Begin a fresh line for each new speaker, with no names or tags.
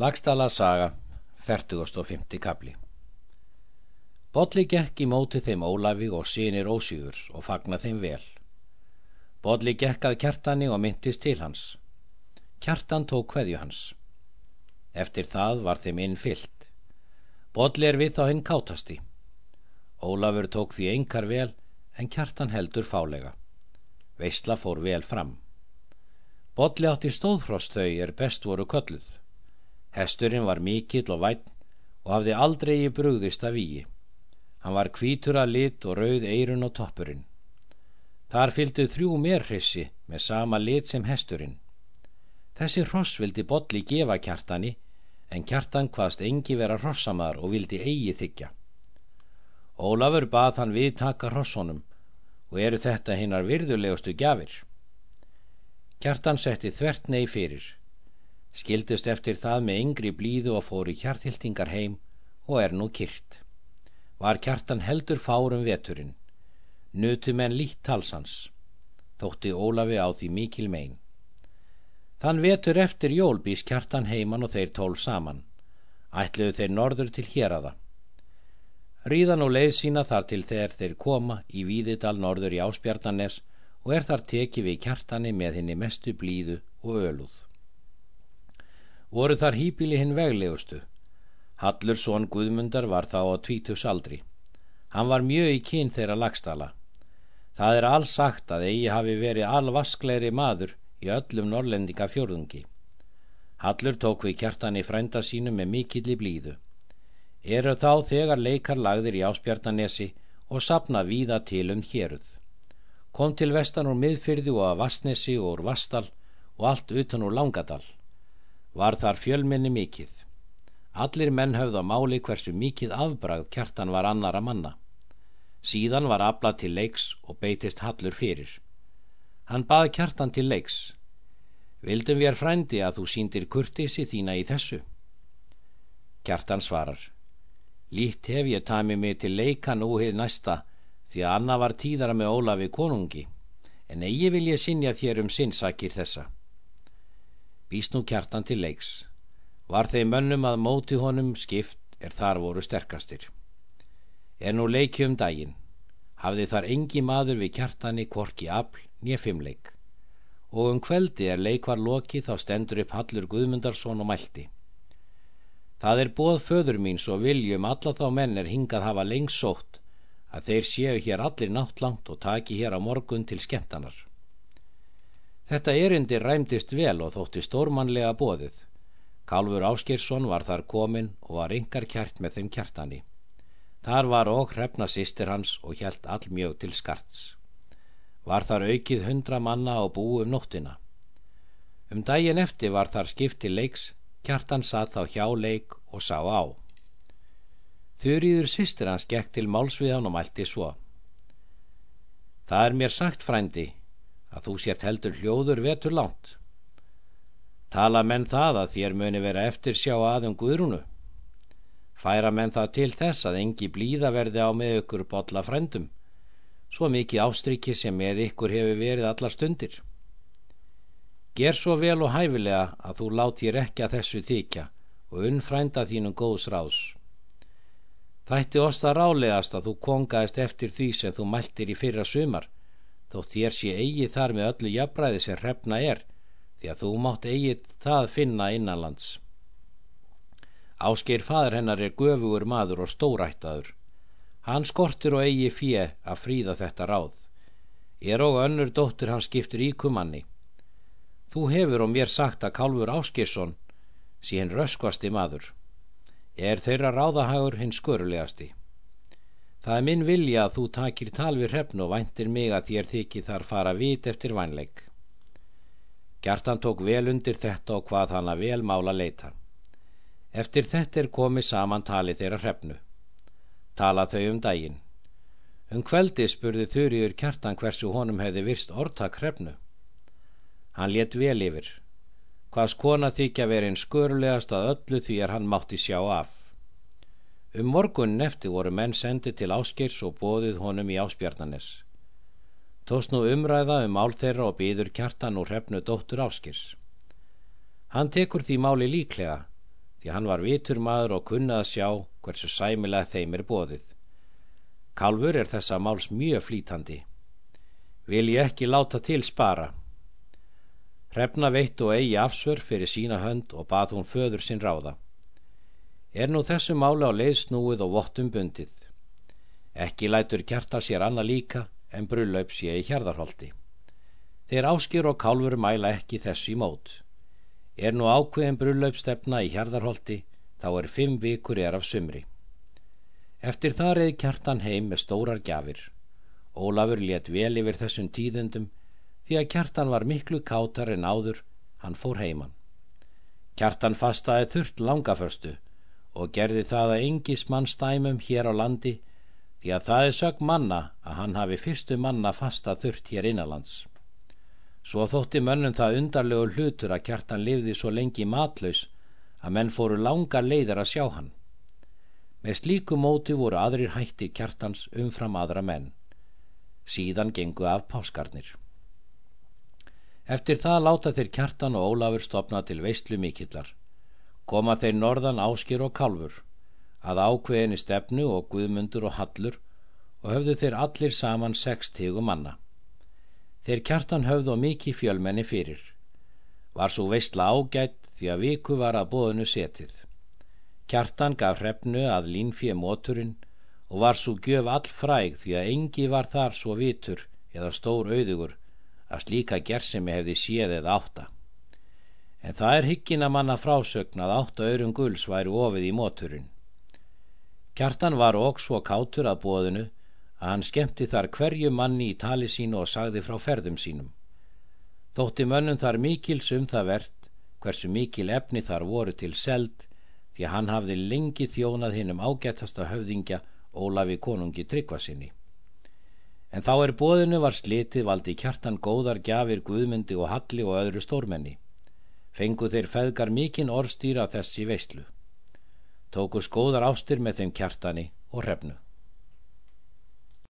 Lagstala saga, 40. kapli Bodli gekk í móti þeim Ólafi og sínir Ósífurs og fagna þeim vel. Bodli gekk að kjartani og myndist til hans. Kjartan tók hveðju hans. Eftir það var þeim inn fyllt. Bodli er við þá hinn kátasti. Ólafur tók því engar vel en kjartan heldur fálega. Veistla fór vel fram. Bodli átti stóðfrost þau er best voru kölluð. Hesturinn var mikill og vætt og hafði aldrei í brugðist af víi. Hann var kvítur að lit og rauð eirun og toppurinn. Þar fylgdu þrjú merhrissi með sama lit sem hesturinn. Þessi hross vildi Bodli gefa kjartani en kjartan hvaðst engi vera hrossamar og vildi eigi þykja. Ólafur bað hann við taka hrossonum og eru þetta hinnar virðulegustu gjafir. Kjartan setti þvert nei fyrir skildust eftir það með yngri blíðu og fóru kjarthildingar heim og er nú kyrt. Var kjartan heldur fárum veturinn, nutu menn lít talsans, þótti Ólafi á því mikil megin. Þann vetur eftir jól býst kjartan heiman og þeir tól saman, ætluðu þeir norður til hér aða. Ríðan og leið sína þar til þeir þeir koma í Víðidal norður í Áspjartanes og er þar tekið við kjartani með henni mestu blíðu og öluð voru þar hýpili hinn veglegustu. Hallur són Guðmundar var þá á tvítus aldri. Hann var mjög í kyn þeirra lagstala. Það er alls sagt að eigi hafi verið alvaskleiri maður í öllum norlendinga fjörðungi. Hallur tók við kjartan í frænda sínu með mikill í blíðu. Eru þá þegar leikar lagðir í áspjartanesi og sapna víða til um héruð. Kom til vestan úr miðfyrði og að Vastnesi og úr Vastal og allt utan úr Langadal var þar fjölminni mikið. Allir menn höfða máli hversu mikið afbragð kjartan var annara manna. Síðan var aflað til leiks og beitist hallur fyrir. Hann bað kjartan til leiks. Vildum við er frændi að þú síndir kurtisi þína í þessu? Kjartan svarar. Lít hef ég tæmi mig til leika nú heið næsta því að Anna var tíðara með Ólafi konungi en eigi vil ég sinja þér um sinnsakir þessa býst nú kjartan til leiks. Var þeim mönnum að móti honum skipt er þar voru sterkastir. Er nú leiki um daginn. Hafði þar engi maður við kjartani korki afl nýja fimmleik. Og um kveldi er leikvar loki þá stendur upp Hallur Guðmundarsson og mælti. Það er bóð föður mín svo viljum alla þá menn er hingað hafa lengs sótt að þeir séu hér allir náttlangt og taki hér á morgun til skemmtanar Þetta erindi ræmdist vel og þótti stórmannlega bóðið. Kálfur Áskirsson var þar komin og var yngar kjart með þeim kjartani. Þar var og hrefna sýstir hans og hjælt all mjög til skarts. Var þar aukið hundra manna á bú um nóttina. Um daginn eftir var þar skipt til leiks, kjartan satt á hjá leik og sá á. Þurriður sýstir hans gekk til málsviðan og mælti svo. Það er mér sagt, frændi, að þú sért heldur hljóður vetur langt. Tala menn það að þér muni vera eftir sjá aðum guðrúnu. Færa menn það til þess að engi blíða verði á með ykkur botla frendum, svo mikið ástriki sem með ykkur hefur verið allar stundir. Ger svo vel og hæfilega að þú látir ekki að þessu þykja og unnfrænda þínum góðs ráðs. Þætti osta rálegast að þú kongaðist eftir því sem þú mæltir í fyrra sumar, þó þér sé eigi þar með öllu jafnbræði sem hrefna er því að þú mátt eigi það finna innanlands. Áskeir fadur hennar er göfugur maður og stórættaður. Hann skortur og eigi fjö að fríða þetta ráð. Er og önnur dóttur hann skiptir íkumanni þú hefur og mér sagt að Kálfur Áskeirsson hinn röskvasti maður. Er þeirra ráðahagur hinn skörulegasti Það er minn vilja að þú takir tal við hrefn og væntir mig að þér þykir þar fara vit eftir vænleik. Gjartan tók vel undir þetta og hvað hann að vel mála leita. Eftir þetta er komið saman tali þeirra hrefnu. Tala þau um daginn. Um kveldi spurði þurriður kjartan hversu honum hefði virst orðtak hrefnu. Hann let vel yfir. Hvaðs kona þykja verið en skurlegast að öllu því er hann mátti sjá af. Um morgunin eftir voru menn sendið til áskeirs og bóðið honum í áspjarnanes. Tóst nú umræða um mál þeirra og býður kjartan og hrefnu dóttur áskeirs. Hann tekur því máli líklega, því hann var vitur maður og kunnað að sjá hversu sæmilega þeim er bóðið. Kálfur er þessa máls mjög flítandi. Vil ég ekki láta til spara. Hrefna veitt og eigi afsvör fyrir sína hönd og bað hún föður sinn ráða. Er nú þessu máli á leiðsnúið og vottum bundið. Ekki lætur kjarta sér annað líka en brullaup sé í hjarðarholti. Þeir áskir og kálfur mæla ekki þessu í mót. Er nú ákveðin brullaupstefna í hjarðarholti þá er fimm vikur er af sumri. Eftir það reyði kjartan heim með stórar gjafir. Ólafur let vel yfir þessum tíðendum því að kjartan var miklu kátar en áður hann fór heiman. Kjartan fastaði þurft langaförstu og gerði það að engis mann stæmum hér á landi því að það er sög manna að hann hafi fyrstu manna fasta þurft hér innanlands. Svo þótti mönnum það undarlegu hlutur að kjartan lifði svo lengi matlaus að menn fóru langa leiðar að sjá hann. Með slíku móti voru aðrir hætti kjartans umfram aðra menn. Síðan gengu af páskarnir. Eftir það láta þeir kjartan og Ólafur stopna til veistlu mikillar. Koma þeir norðan áskir og kálfur að ákveðinni stefnu og guðmundur og hallur og höfðu þeir allir saman sex tígu manna. Þeir kjartan höfðu og mikið fjölmenni fyrir. Var svo veistla ágætt því að viku var að bóðinu setið. Kjartan gaf hrefnu að línfið móturinn og var svo gjöf all fræg því að engi var þar svo vitur eða stór auðugur að slíka gersemi hefði séð eða átta. En það er higgin að manna frásögn að átta örum gulls væri ofið í móturinn. Kjartan var óg svo kátur að bóðinu að hann skemmti þar hverju manni í tali sínu og sagði frá ferðum sínum. Þótti mönnum þar mikils um það verðt hversu mikil efni þar voru til seld því að hann hafði lengi þjónað hinnum ágættasta höfðingja Ólafi konungi tryggvasinni. En þá er bóðinu var slitið valdi kjartan góðar gjafir Guðmundi og Halli og öðru stórmenni. Fengu þeir feðgar mikinn orðstýra þessi veistlu tóku skóðar ástir með þeim kjartani og hrefnu.